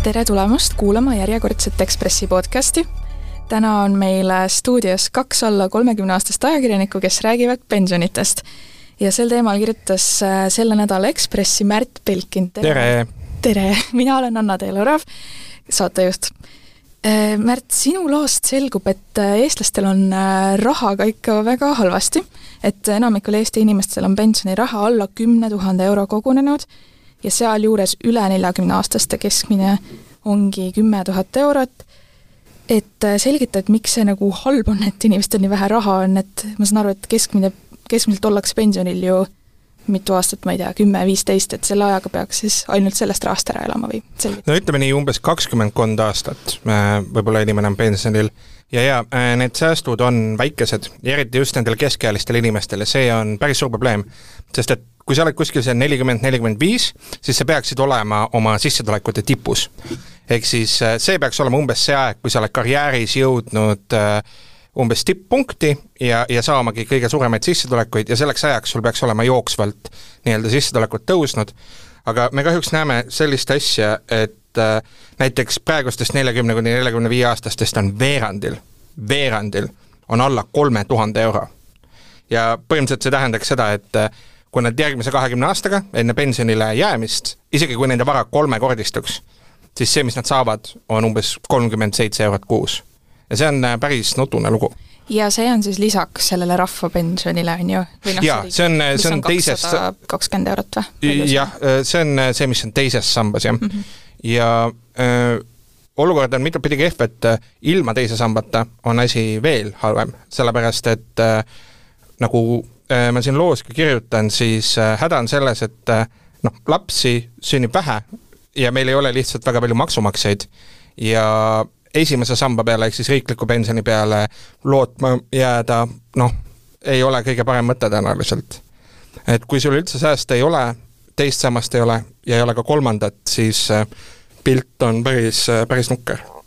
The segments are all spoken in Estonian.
tere tulemast kuulama järjekordset Ekspressi podcasti. täna on meil stuudios kaks alla kolmekümne aastast ajakirjanikku, kes räägivad pensionitest. ja sel teemal kirjutas äh, selle nädala Ekspressi Märt Belkin. tere! tere, mina olen Anna Teelurav, saatejuht. Äh, Märt, sinu loost selgub, et äh, eestlastel on rahaga ikka väga halvasti, et enamikul Eesti inimestel on pensioniraha alla kümne tuhande euro kogunenud ja sealjuures üle neljakümne aastaste keskmine ongi kümme tuhat eurot, et äh, selgita, et miks see nagu halb on, et inimestel nii vähe raha on, et ma saan aru, et keskmine, keskmiselt ollakse pensionil ju mitu aastat, ma ei tea, kümme, viisteist, et selle ajaga peaks siis ainult sellest rahast ära elama või? No ütleme nii, umbes kakskümmend aastat äh, võib-olla inimene on pensionil. Ja, ja äh, need säästud on väikesed ja eriti just nendel keskealistel inimestel ja see on päris suur probleem. sest et kui sa oled kuskil seal nelikümmend, nelikümmend viis, siis sa peaksid olema oma sissetulekute tipus. ehk siis äh, see peaks olema umbes see aeg, kui sa oled karjääris jõudnud äh, umbes tipppunkti ja, ja saamagi kõige suuremaid sissetulekuid ja selleks ajaks sul peaks olema jooksvalt nii-öelda sissetulekud tõusnud, aga me kahjuks näeme sellist asja, et äh, näiteks praegustest neljakümne kuni neljakümne viie aastastest on veerandil, veerandil on alla kolme tuhande euro. ja põhimõtteliselt see tähendaks seda, et äh, kui nad järgmise kahekümne aastaga enne pensionile jäämist, isegi kui nende vara kolmekordistuks, siis see, mis nad saavad, on umbes kolmkümmend seitse eurot kuus. ja see on äh, päris nutune lugu ja see on siis lisaks sellele rahvapensionile, on ju? No, jaa, see on, see on teises kakskümmend eurot või? jah, äh, see on äh, see, mis on teises sambas, jah mm. -hmm. ja öö, olukord on mitut pidi kehv, et ilma teise sambata on asi veel halvem, sellepärast et äh, nagu Äh, ma siin loos ka kirjutan, siis äh, häda on selles, et äh, noh, lapsi sünnib vähe ja meil ei ole lihtsalt väga palju maksumaksjaid ja esimese samba peale ehk siis riikliku pensioni peale lootma jääda, noh, ei ole kõige parem mõte tõenäoliselt. et kui sul üldse sääste ei ole, teist sammast ei ole ja ei ole ka kolmandat, siis pilt on päris, päris nukker Äh,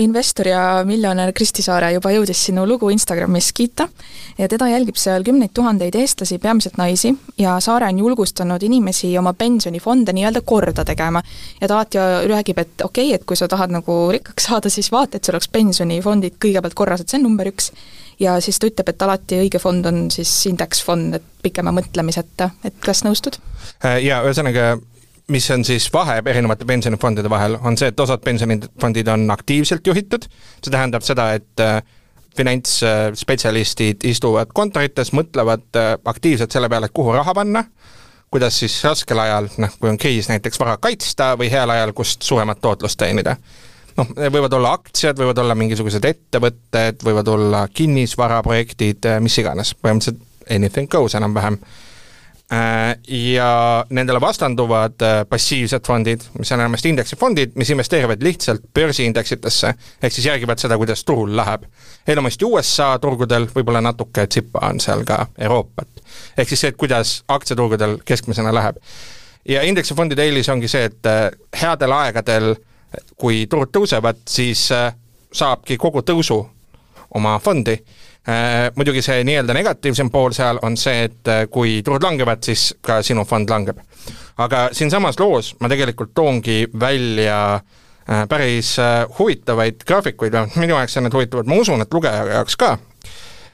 investor ja miljonär Kristi Saare juba jõudis sinu lugu Instagramis kiita ja teda jälgib seal kümneid tuhandeid eestlasi, peamiselt naisi, ja Saare on julgustanud inimesi oma pensionifonde nii-öelda korda tegema. ja ta alati räägib, et okei okay,, et kui sa tahad nagu rikkaks saada, siis vaata, et sul oleks pensionifondid kõigepealt korras, et see on number üks. ja siis ta ütleb, et alati õige fond on siis indeksfond, et pikema mõtlemiseta, et kas nõustud? Äh, jaa, ühesõnaga mis on siis vahe erinevate pensionifondide vahel, on see, et osad pensionifondid on aktiivselt juhitud, see tähendab seda, et äh, finantsspetsialistid istuvad kontorites, mõtlevad äh, aktiivselt selle peale, et kuhu raha panna, kuidas siis raskel ajal, noh, kui on kriis näiteks vara kaitsta või heal ajal, kust suuremat tootlust teenida. noh, võivad olla aktsiad, võivad olla mingisugused ettevõtted, võivad olla kinnisvaraprojektid, äh, mis iganes, põhimõtteliselt anything goes enam-vähem. Äh, ja nendele vastanduvad äh, passiivsed fondid, mis on enamasti indeksifondid, mis investeerivad lihtsalt börsiindeksitesse, ehk siis järgivad seda, kuidas turul läheb. enamasti USA turgudel, võib-olla natuke tsipa on seal ka Euroopat. ehk siis see, et kuidas aktsiaturgudel keskmisena läheb. ja indeksifondide eelis ongi see, et äh, headel aegadel, kui turud tõusevad, siis saabki kogu tõusu oma fondi Äh, muidugi see nii-öelda negatiivsem pool seal on see, et äh, kui turud langevad, siis ka sinu fond langeb. aga siinsamas loos ma tegelikult toongi välja äh, päris huvitavaid graafikuid, vähemalt minu jaoks on need huvitavad, ma usun, et lugeja jaoks ka.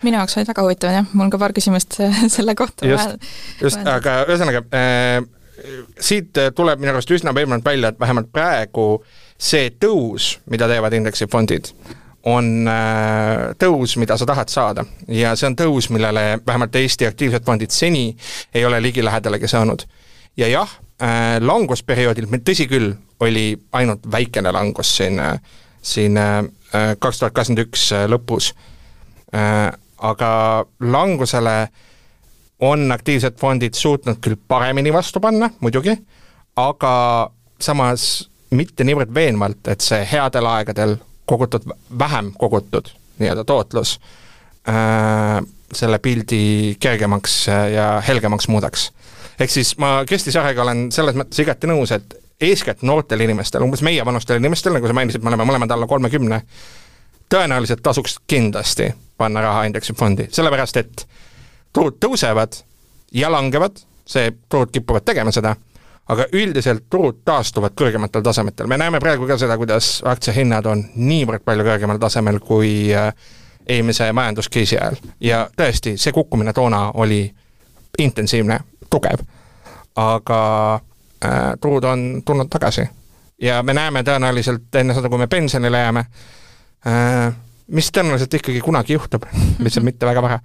Minu jaoks olid väga huvitavad jah, mul on ka paar küsimust selle kohta just, just, aga ühesõnaga äh,, siit tuleb minu arust üsna pehmelt välja, et vähemalt praegu see tõus, mida teevad indeksifondid, on äh, tõus, mida sa tahad saada. ja see on tõus, millele vähemalt Eesti aktiivsed fondid seni ei ole ligilähedalegi saanud. ja jah, äh, langusperioodil, tõsi küll, oli ainult väikene langus siin, äh, siin kaks tuhat kakskümmend üks lõpus, aga langusele on aktiivsed fondid suutnud küll paremini vastu panna, muidugi, aga samas mitte niivõrd veenvalt, et see headel aegadel kogutud, vähem kogutud nii-öelda tootlus äh, selle pildi kergemaks ja helgemaks muudaks. ehk siis ma Kersti Sarega olen selles mõttes igati nõus, et eeskätt noortel inimestel, umbes meievanustel inimestel, nagu sa mainisid, me oleme mõlemad alla kolmekümne, tõenäoliselt tasuks kindlasti panna raha indeksifondi, sellepärast et turud tõusevad ja langevad, see, turud kipuvad tegema seda, aga üldiselt turud taastuvad kõrgematel tasemetel, me näeme praegu ka seda, kuidas aktsiahinnad on niivõrd palju kõrgemal tasemel kui äh, eelmise majanduskriisi ajal. Ja tõesti, see kukkumine toona oli intensiivne, tugev, aga äh, turud on tulnud tagasi. Ja me näeme tõenäoliselt enne seda, kui me pensionile jääme äh,, mis tõenäoliselt ikkagi kunagi juhtub lihtsalt mitte väga vara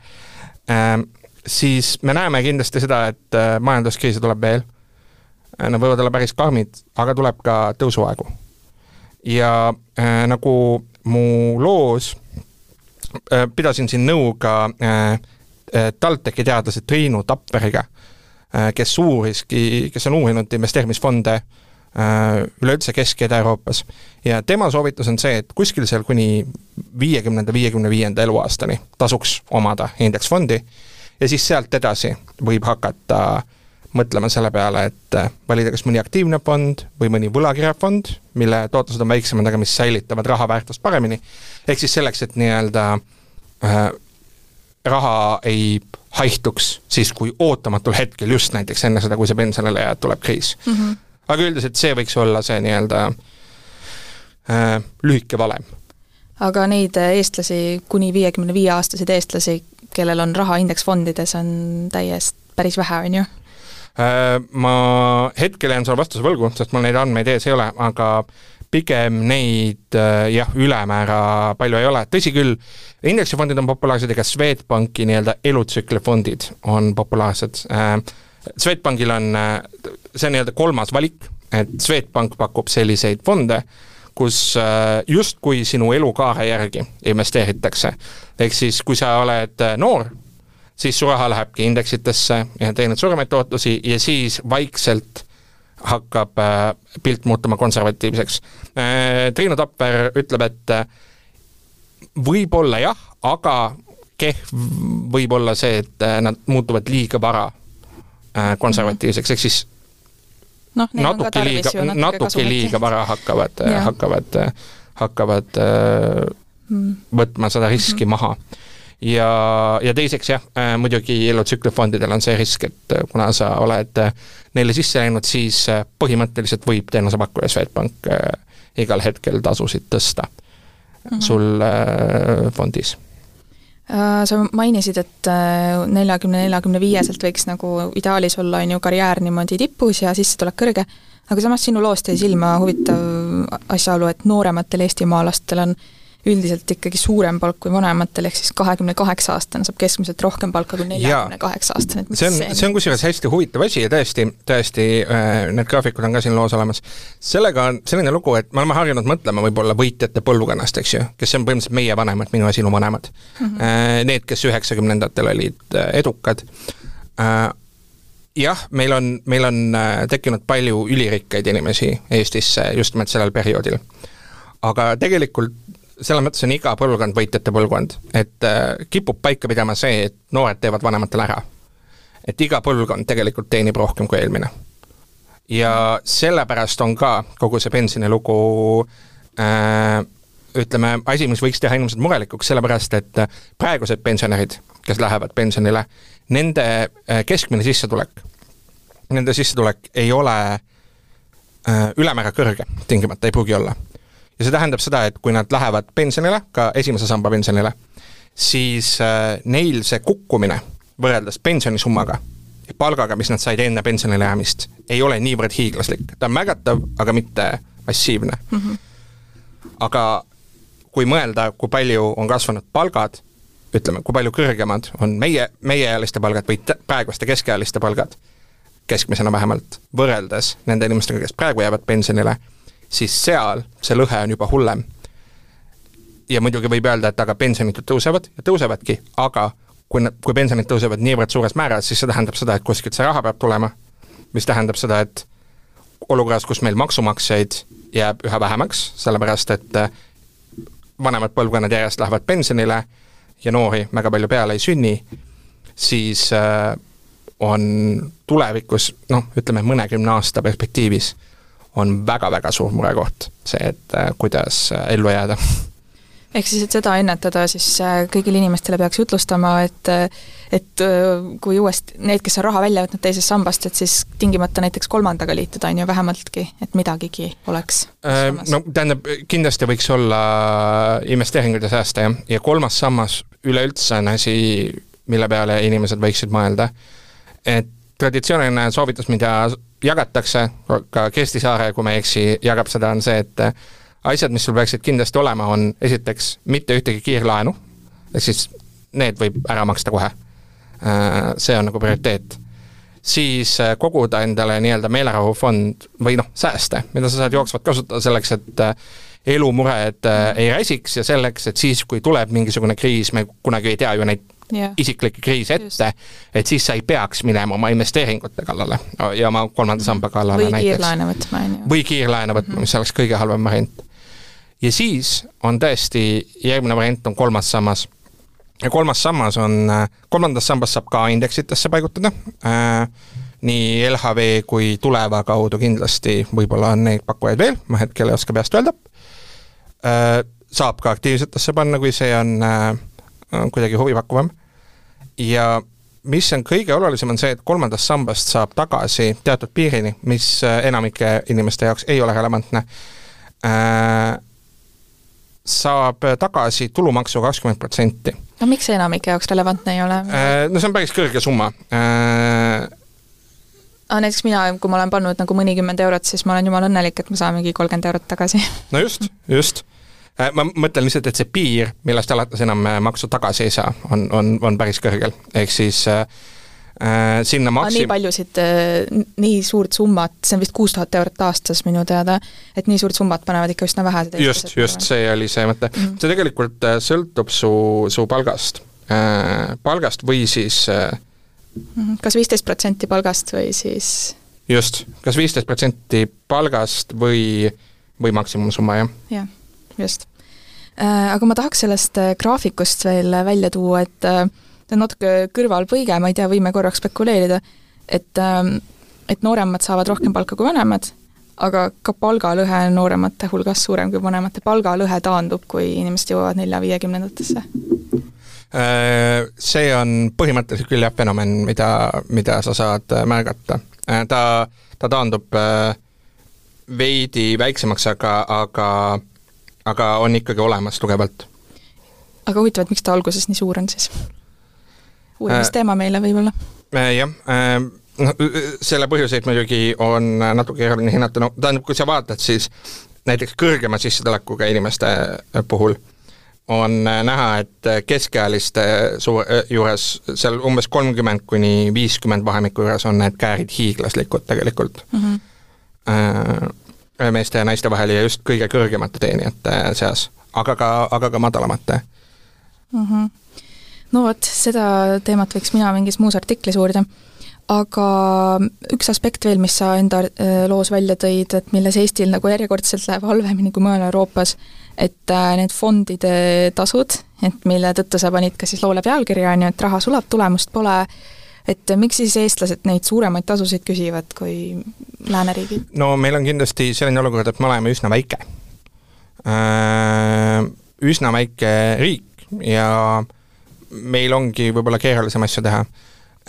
äh,, siis me näeme kindlasti seda, et äh, majanduskriisi tuleb veel nad võivad olla päris karmid, aga tuleb ka tõusuaegu. ja äh, nagu mu loos äh, pidasin siin nõu ka äh, äh TalTechi teadlase Triinu Tapperiga äh,, kes uuriski, kes on uurinud investeerimisfonde äh, Äh, üleüldse Kesk- ja Ida-Euroopas. ja tema soovitus on see, et kuskil seal kuni viiekümnenda, viiekümne viienda eluaastani tasuks omada indeksfondi ja siis sealt edasi võib hakata mõtlema selle peale, et äh, valida kas mõni aktiivne fond või mõni võlakirjafond, mille tootlused on väiksemad, aga mis säilitavad raha väärtust paremini, ehk siis selleks, et nii-öelda äh, raha ei haihtuks siis, kui ootamatul hetkel, just näiteks enne seda, kui see pensionile jääb, tuleb kriis mm. -hmm aga üldiselt see võiks olla see nii-öelda äh, lühike valem. aga neid eestlasi, kuni viiekümne viie aastaseid eestlasi, kellel on raha indeksfondides, on täiesti päris vähe, on ju? Äh, ma hetkel jään sulle vastuse võlgu, sest mul neid andmeid ees ei ole, aga pigem neid äh, jah, ülemäära palju ei ole, tõsi küll, indeksifondid on populaarsed, ega Swedbanki nii-öelda elutsüklifondid on populaarsed äh, Swedbankil on see nii-öelda kolmas valik, et Swedbank pakub selliseid fonde, kus justkui sinu elukaare järgi investeeritakse. ehk siis, kui sa oled noor, siis su raha lähebki indeksitesse ja teenid suuremaid tootlusi ja siis vaikselt hakkab pilt muutuma konservatiivseks. Triinu Tapper ütleb, et võib-olla jah, aga kehv võib olla see, et nad muutuvad liiga vara Äh, konservatiivseks, ehk siis noh, natuke liiga, natuke liiga vara hakkavad, hakkavad, hakkavad mm. võtma seda riski mm -hmm. maha. Ja, ja teiseks jah, äh, muidugi elutsüklifondidel on see risk, et äh, kuna sa oled neile sisse läinud, siis põhimõtteliselt võib teenusepakkuja Swedbank igal hetkel tasusid tõsta mm -hmm. sul fondis Äh, sa mainisid, et äh, neljakümne, neljakümne viieselt võiks nagu ideaalis olla, on ju, karjäär niimoodi tipus ja sissetulek kõrge, aga samas sinu loost jäi silma huvitav asjaolu, et noorematel eestimaalastel on üldiselt ikkagi suurem palk kui vanematel, ehk siis kahekümne kaheksa aastane saab keskmiselt rohkem palka kui neljakümne kaheksa aastane. see on, see on kusjuures hästi huvitav asi ja tõesti, tõesti äh, need graafikud on ka siin loos olemas. sellega on selline lugu, et me oleme harjunud mõtlema võib-olla võitjate põlvkonnast, eks ju, kes on põhimõtteliselt meie vanemad, minu ja sinu vanemad mm. -hmm. Need, kes üheksakümnendatel olid äh, edukad jah, meil on, meil on tekkinud palju ülirikkaid inimesi Eestisse just nimelt sellel perioodil. aga tegelikult selles mõttes on iga põlvkond võitjate põlvkond, et äh, kipub paika pidama see, et noored teevad vanematele ära. et iga põlvkond tegelikult teenib rohkem kui eelmine. ja sellepärast on ka kogu see pensionilugu äh, ütleme, asi, mis võiks teha inimesed murelikuks, sellepärast et praegused pensionärid, kes lähevad pensionile, nende äh, keskmine sissetulek, nende sissetulek ei ole äh, ülemäära kõrge, tingimata ei pruugi olla ja see tähendab seda, et kui nad lähevad pensionile, ka esimese samba pensionile, siis äh, neil see kukkumine võrreldes pensionisummaga ja palgaga, mis nad said enne pensionile jäämist, ei ole niivõrd hiiglaslik. ta on märgatav, aga mitte massiivne mm. -hmm. aga kui mõelda, kui palju on kasvanud palgad, ütleme, kui palju kõrgemad on meie, meieealiste palgad või praeguste keskealiste palgad, keskmisena vähemalt, võrreldes nende inimestega, kes praegu jäävad pensionile siis seal see lõhe on juba hullem. ja muidugi võib öelda, et aga pensionid tõusevad ja tõusevadki, aga kui, kui pensionid tõusevad niivõrd suures määras, siis see tähendab seda, et kuskilt see raha peab tulema, mis tähendab seda, et olukorras, kus meil maksumaksjaid jääb üha vähemaks, sellepärast et äh, vanemad põlvkonnad järjest lähevad pensionile ja noori väga palju peale ei sünni, siis äh, on tulevikus noh, ütleme mõnekümne aasta perspektiivis on väga-väga suur murekoht, see, et äh, kuidas äh, ellu jääda ehk siis, et seda ennetada, siis äh, kõigile inimestele peaks jutlustama, et et kui uuesti, need, kes on raha välja võtnud teisest sambast, et siis tingimata näiteks kolmandaga liituda, on ju, vähemaltki, et midagigi oleks äh,. No tähendab, kindlasti võiks olla investeeringuid ja sääste, jah, ja kolmas sammas üleüldse on asi, mille peale inimesed võiksid mõelda. et traditsiooniline soovitus, mida jagatakse, ka Kersti Saare, kui ma ei eksi, jagab seda, on see, et asjad, mis sul peaksid kindlasti olema, on esiteks mitte ühtegi kiirlaenu, ehk siis need võib ära maksta kohe. Äh, see on nagu prioriteet. siis äh, koguda endale nii-öelda meelerahufond või noh, sääste, mida sa saad jooksvalt kasutada selleks, et äh, elumured ei räsiks ja selleks, et siis, kui tuleb mingisugune kriis, me kunagi ei tea ju neid yeah. isiklikke kriise ette, et siis sa ei peaks minema oma investeeringute kallale ja oma kolmanda samba kallale või näiteks. kiirlaene võtma, on ju. või kiirlaene võtma mm, -hmm. mis oleks kõige halvem variant. ja siis on tõesti, järgmine variant on kolmas sammas. ja kolmas sammas on, kolmandas sambas saab ka indeksitesse paigutada äh,, nii LHV kui Tuleva kaudu kindlasti, võib-olla on neid pakkujaid veel, ma hetkel ei oska peast öelda äh,, saab ka aktiivsetesse panna, kui see on äh, kuidagi huvipakkuvam ja mis on kõige olulisem, on see, et kolmandast sambast saab tagasi teatud piirini, mis äh, enamike inimeste jaoks ei ole relevantne äh,, saab tagasi tulumaksu kakskümmend protsenti. no miks see enamike jaoks relevantne ei ole äh,? No see on päris kõrge summa äh, aga näiteks mina, kui ma olen pannud nagu mõnikümmend eurot, siis ma olen jumala õnnelik, et me saamegi kolmkümmend eurot tagasi. no just, just ma mõtlen lihtsalt, et see piir, millest alates enam äh, maksu tagasi ei saa, on, on, on päris kõrgel, ehk siis äh, äh sinna maksim-. nii paljusid, nii suurt summat, see on vist kuus tuhat eurot aastas minu teada, et nii suurt summat panevad ikka üsna vähesed just, just, see oli see mõte mm. -hmm. see tegelikult sõltub su, su palgast äh,, palgast või siis äh, mhm. kas viisteist protsenti palgast või siis just, kas viisteist protsenti palgast või, või maksimumsumma, jah. jah just. Äh, aga ma tahaks sellest äh, graafikust veel välja tuua, et äh, see on natuke kõrvalpõige, ma ei tea, võime korraks spekuleerida, et, ähm, et nooremad saavad rohkem palka kui vanemad, aga ka palgalõhe on nooremate hulgas suurem kui vanemate, palgalõhe taandub, kui inimesed jõuavad nelja-viiekümnendatesse see on põhimõtteliselt küll jah, fenomen, mida, mida sa saad märgata. ta, ta taandub veidi väiksemaks, aga, aga aga on ikkagi olemas tugevalt. aga huvitav, et miks ta alguses nii suur on siis? uurimisteema äh, meile võib-olla äh,. jah äh,, noh, selle põhjuseid muidugi on natuke keeruline hinnata, no tähendab, kui sa vaatad, siis näiteks kõrgema sissetulekuga inimeste puhul on näha, et keskealiste suur, juures seal umbes kolmkümmend kuni viiskümmend vahemiku juures on need käärid hiiglaslikud tegelikult mm. -hmm meeste ja naiste vahel ja just kõige kõrgemate teenijate seas, aga ka, aga ka madalamate mm. -hmm. no vot, seda teemat võiks mina mingis muus artiklis uurida. aga üks aspekt veel, mis sa enda äh, loos välja tõid, et milles Eestil nagu järjekordselt läheb halvemini kui mujal Euroopas, et äh, need fondide tasud, et mille tõttu sa panid ka siis loole pealkirja, on ju, et raha sulab, tulemust pole et miks siis eestlased neid suuremaid tasusid küsivad kui lääneriigid? no meil on kindlasti selline olukord, et me oleme üsna väike. Äh, üsna väike riik ja meil ongi võib-olla keerulisem asju teha.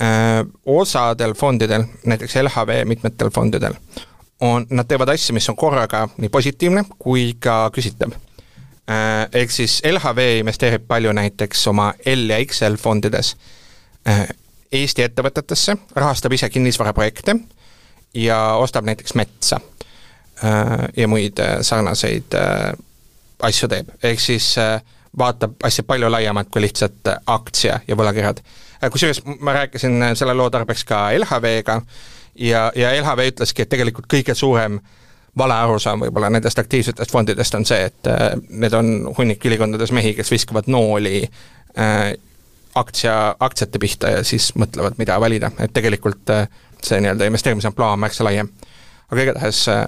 Äh, osadel fondidel, näiteks LHV mitmetel fondidel, on, nad teevad asju, mis on korraga nii positiivne kui ka küsitav äh, ehk siis LHV investeerib palju näiteks oma L ja XL fondides Eesti ettevõtetesse, rahastab ise kinnisvaraprojekte ja ostab näiteks metsa äh, ja muid äh, sarnaseid äh, asju teeb, ehk siis vaatab asja palju laiemat kui lihtsalt aktsia ja võlakirjad. kusjuures ma rääkisin selle loo tarbeks ka LHV-ga ja, ja LHV ütleski, et tegelikult kõige suurem vale arusaam võib-olla nendest aktiivsetest fondidest on see, et need on hunnik ülikondades mehi, kes viskavad nooli aktsia, aktsiate pihta ja siis mõtlevad, mida valida, et tegelikult äh, see nii-öelda investeerimise plaan on märksa laiem. aga igatahes äh,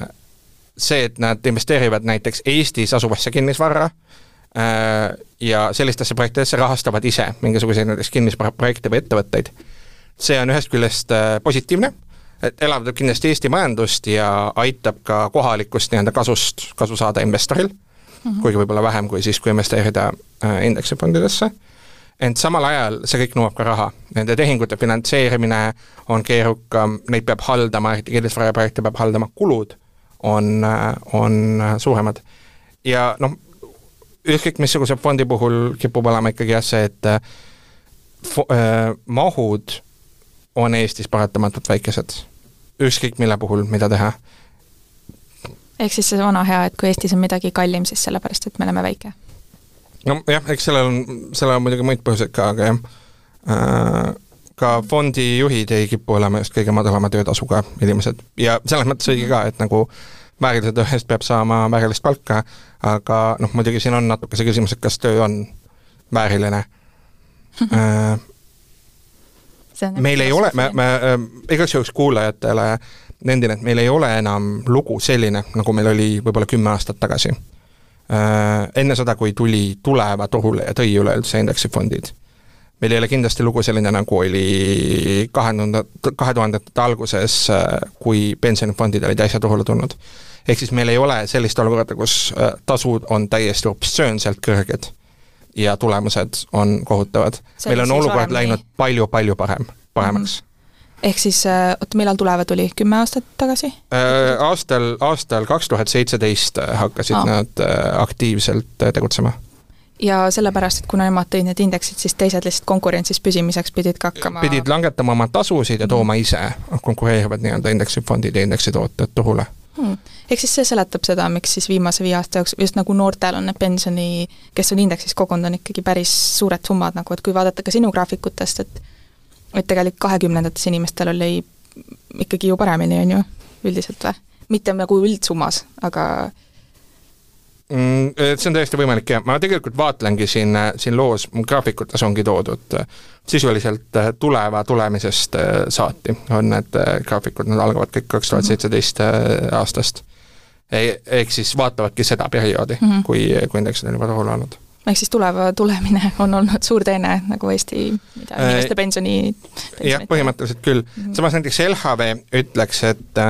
see, et nad investeerivad näiteks Eestis asuvasse kinnisvarra äh, ja sellistesse projektidesse rahastavad ise mingisuguseid näiteks kinnisvaraprojekte või ettevõtteid, see on ühest küljest positiivne, et elavdab kindlasti Eesti majandust ja aitab ka kohalikust nii-öelda kasust, kasu saada investoril -hmm. kuigi võib-olla vähem kui siis, kui investeerida indeksifondidesse ent samal ajal see kõik nõuab ka raha. Nende tehingute finantseerimine on keerukam, neid peab haldama, kinnisvaraprojekte peab haldama, kulud on, on suuremad. ja noh, ükskõik missuguse fondi puhul kipub olema ikkagi jah see, et äh, mahud on Eestis paratamatult väikesed. ükskõik mille puhul, mida teha. ehk siis see vana hea, et kui Eestis on midagi kallim, siis sellepärast, et me oleme väike? Nojah, eks sellel on, sellel on muidugi muid põhjuseid ka, aga jah. Äh,, ka fondijuhid ei kipu olema just kõige madalama töötasuga inimesed. Ja selles mõttes õige ka, et nagu väärilise töö eest peab saama väärilist palka, aga noh, muidugi siin on natuke see küsimus, et kas töö on vääriline äh, meil ei ole, me, me äh, igaks juhuks kuulajatele nendin, et meil ei ole enam lugu selline, nagu meil oli võib-olla kümme aastat tagasi. Enne seda, kui tuli Tuleva turule ja tõi üleüldse indeksifondid meil ei ole kindlasti lugu selline, nagu oli kahe tuhande, kahe tuhandete alguses, äh, kui pensionifondid olid äsja turule tulnud. ehk siis meil ei ole sellist olukorda, kus äh, tasud on täiesti obsöönselt kõrged ja tulemused on kohutavad. meil on olukord läinud palju-palju parem, paremaks mm. -hmm ehk siis äh, oota, millal Tuleva tuli, kümme aastat tagasi? Äh,? Aastal, aastal kaks tuhat seitseteist hakkasid ah. nad aktiivselt tegutsema. Ja sellepärast, et kuna nemad tõid need indeksid, siis teised lihtsalt konkurentsis püsimiseks pidid ka hakkama pidid langetama oma tasusid ja tooma ise konkureerivad nii-öelda indeksifondid ja indeksitooted turule. Hmm.. ehk siis see seletab seda, miks siis viimase viie aasta jooksul just nagu noortel on need pensioni, kes on indeksis kogunud, on ikkagi päris suured summad nagu, et kui vaadata ka sinu graafikutest, et et tegelikult kahekümnendates inimestel oli ikkagi ju paremini, on ju, üldiselt või? mitte nagu üldsummas, aga Mm, see on täiesti võimalik ja ma tegelikult vaatlengi siin, siin loos, mu graafikutes ongi toodud sisuliselt äh, tuleva tulemisest äh, saati on need graafikud, need algavad kõik kaks tuhat seitseteist aastast. ehk siis vaatavadki seda perioodi mm, -hmm. kui, kui indeksid on juba turul olnud ehk siis tuleva tulemine on olnud suur teene nagu Eesti mida, inimeste pensioni, jah, põhimõtteliselt küll mm. -hmm. samas näiteks LHV ütleks, et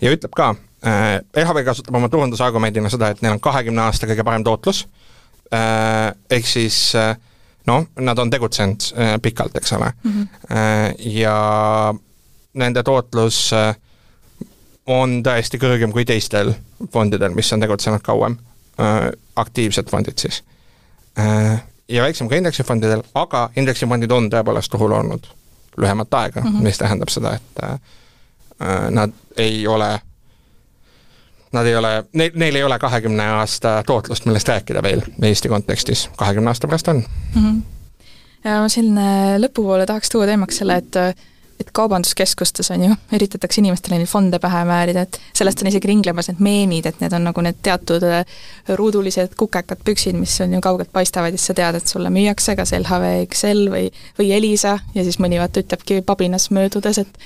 ja ütleb ka, äh, LHV kasutab oma turundusargumendina seda, et neil on kahekümne aasta kõige parem tootlus äh,, ehk siis äh, noh, nad on tegutsenud äh, pikalt, eks ole mm, -hmm. äh, ja nende tootlus äh, on tõesti kõrgem kui teistel fondidel, mis on tegutsenud kauem äh,, aktiivsed fondid siis äh,. Ja väiksem ka indeksifondidel, aga indeksifondid on tõepoolest turul olnud lühemat aega mm, -hmm. mis tähendab seda, et äh, äh nad ei ole nad ei ole, neil, neil ei ole kahekümne aasta tootlust, millest rääkida veel Eesti kontekstis, kahekümne aasta pärast on mm. -hmm. ja ma siin lõpupoole tahaks tuua teemaks selle, et et kaubanduskeskustes on ju, üritatakse inimestele neid fonde pähe määrida, et sellest on isegi ringlemas need meemid, et need on nagu need teatud äh, ruudulised kukekad püksid, mis on ju kaugelt paistavad ja siis sa tead, et sulle müüakse kas LHV XL või, või Elisa ja siis mõni vaata ütlebki pabinas möödudes, et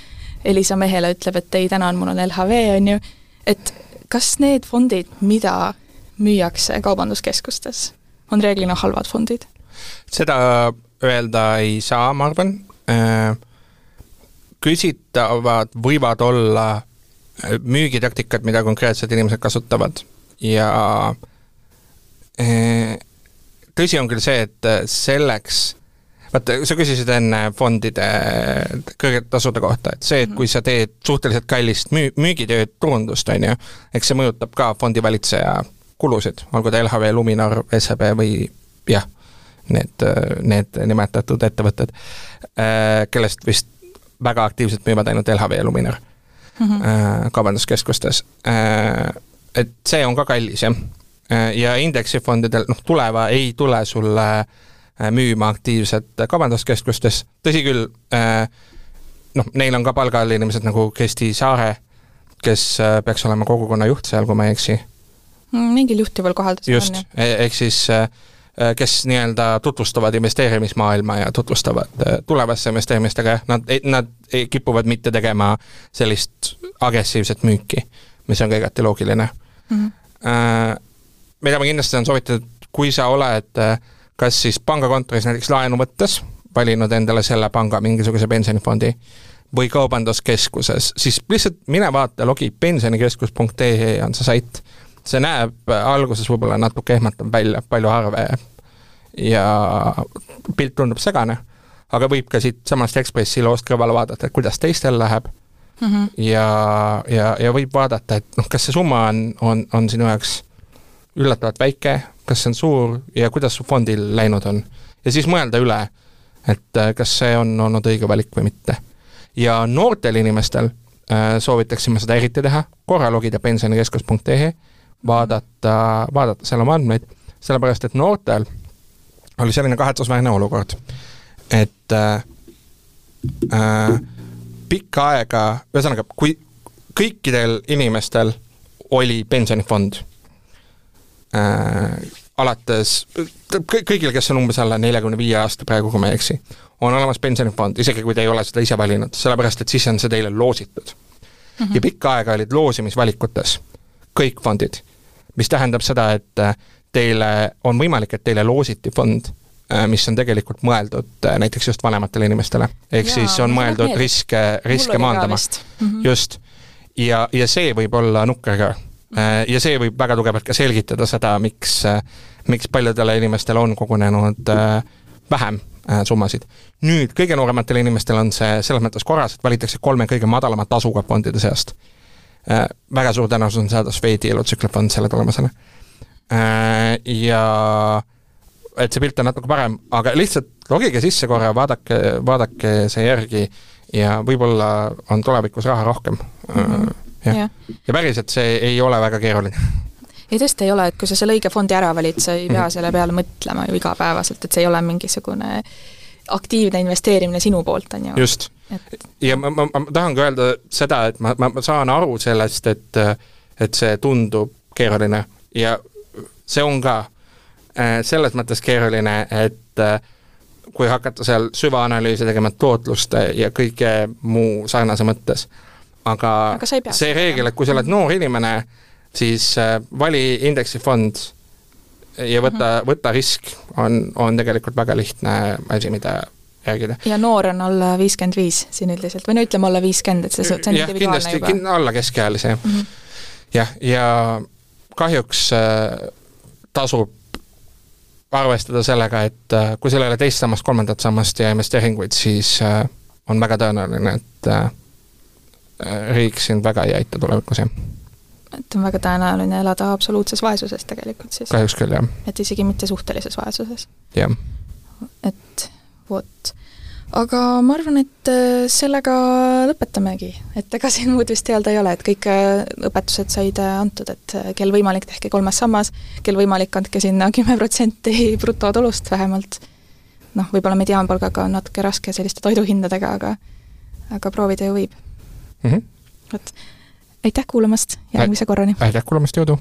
Elisa mehele ütleb, et ei, tänan, mul on LHV, on ju, et kas need fondid, mida müüakse kaubanduskeskustes, on reeglina halvad fondid? seda öelda ei saa, ma arvan, äh, küsitavad võivad olla äh, müügitaktikad, mida konkreetsed inimesed kasutavad. Ja äh, tõsi on küll see, et selleks vaata, sa küsisid enne fondide kõrgete tasude kohta, et see, et kui sa teed suhteliselt kallist müü-, müügitööd, turundust, on ju, eks see mõjutab ka fondivalitseja kulusid, olgu ta LHV, Luminor, SEB või jah, need, need nimetatud ettevõtted, kellest vist väga aktiivselt müüvad ainult LHV Luminor mm -hmm. kaubanduskeskustes. Et see on ka kallis, jah. ja indeksifondidel, noh, tuleva ei tule sulle äh, Äh, müüma aktiivselt kaubanduskeskustes, tõsi küll, äh, noh, neil on ka palgal inimesed nagu Kristi Saare, kes äh, peaks olema kogukonna juht seal, kui ma ei eksi. Mm, mingil juhtival kohal ta seal on, jah. E-, ehk siis kes nii-öelda tutvustavad investeerimismaailma ja tutvustavad tulevasse investeerimistega, nad, nad kipuvad mitte tegema sellist agressiivset müüki, mis on ka igati loogiline mm. -hmm. mida ma kindlasti saan soovitada, kui sa oled äh, kas siis pangakontoris näiteks laenu võttes, valinud endale selle panga mingisuguse pensionifondi, või kaubanduskeskuses, siis lihtsalt mine vaata, logi pensionikeskus.ee on see sait see näeb alguses võib-olla natuke ehmatav välja, palju arve ja pilt tundub segane, aga võib ka siitsamast Ekspressi loost kõrvale vaadata, et kuidas teistel läheb mm -hmm. ja, ja, ja võib vaadata, et noh, kas see summa on, on, on sinu jaoks üllatavalt väike, kas see on suur ja kuidas su fondil läinud on. ja siis mõelda üle, et äh, kas see on olnud õige valik või mitte. ja noortel inimestel äh, soovitaksin ma seda eriti teha, korra logida pensionikeskus.ee, vaadata, vaadata seal oma andmeid, sellepärast et noortel oli selline kahetsusväärne olukord, et äh, äh, pikka aega, ühesõnaga, kui kõikidel inimestel oli pensionifond äh, alates kõigil, kes on umbes alla neljakümne viie aasta praegu, kui ma ei eksi, on olemas pensionifond, isegi kui te ei ole seda ise valinud, sellepärast et siis on see teile loositud mm. -hmm. ja pikka aega olid loosimisvalikutes kõik fondid, mis tähendab seda, et teile on võimalik, et teile loositi fond, äh, mis on tegelikult mõeldud äh, näiteks just vanematele inimestele. ehk Jaa, siis on mõeldud riske, riske maandama. Mm -hmm. just. ja, ja see võib olla nukker ka Äh, ja see võib väga tugevalt ka selgitada seda, miks, äh, miks paljudele inimestele on kogunenud äh, vähem summasid. nüüd kõige noorematel inimestel on see selles mõttes korras, et valitakse kolme kõige madalama tasuga fondide seast. Väga suur tõenäosus on saada Swedi elutsüklifond selle tulemusena. ja et see pilt on natuke parem, aga lihtsalt logige sisse korra, vaadake, vaadake see järgi ja võib-olla on tulevikus raha rohkem mm. -hmm ja. ja päriselt see ei ole väga keeruline ei tõesti ei ole, et kui sa selle õige fondi ära valid, sa ei pea mm. selle peale mõtlema ju igapäevaselt, et see ei ole mingisugune aktiivne investeerimine sinu poolt, on ju. just. Et.... ja ma, ma, ma tahan ka öelda seda, et ma, ma, ma saan aru sellest, et et see tundub keeruline. Ja see on ka äh, selles mõttes keeruline, et äh, kui hakata seal süvaanalüüsi tegema tootluste ja kõige muu sarnase mõttes. Aga, aga see reegel, et kui sa oled noor inimene, siis äh, vali indeksifond ja võta mm, -hmm. võta risk, on, on tegelikult väga lihtne asi, mida järgida. ja noor on alla viiskümmend viis siin üldiselt või no ütleme alla viiskümmend, et see, see on individuaalne juba. kindlasti alla keskealise jah mm -hmm.. jah, ja kahjuks äh, tasub arvestada sellega, et äh, kui sul ei ole teist sammast, kolmandat sammast ja investeeringuid, siis äh, on väga tõenäoline, et äh, Äh, riik sind väga ei aita tulevikus, jah. Et on väga tõenäoline elada absoluutses vaesuses tegelikult siis? kahjuks küll, jah. et isegi mitte suhtelises vaesuses? jah. et vot. aga ma arvan, et äh, sellega lõpetamegi, et ega siin muud vist öelda ei ole, et kõik äh, õpetused said antud, et kel võimalik, tehke kolmas sammas, kel võimalik, andke sinna kümme protsenti brutotulust vähemalt. noh, võib-olla mediaanpalgaga on natuke raske selliste toiduhindadega, aga aga proovida ju võib mm. -hmm. vot, aitäh kuulamast, järgmise korrani! aitäh kuulamast, jõudu!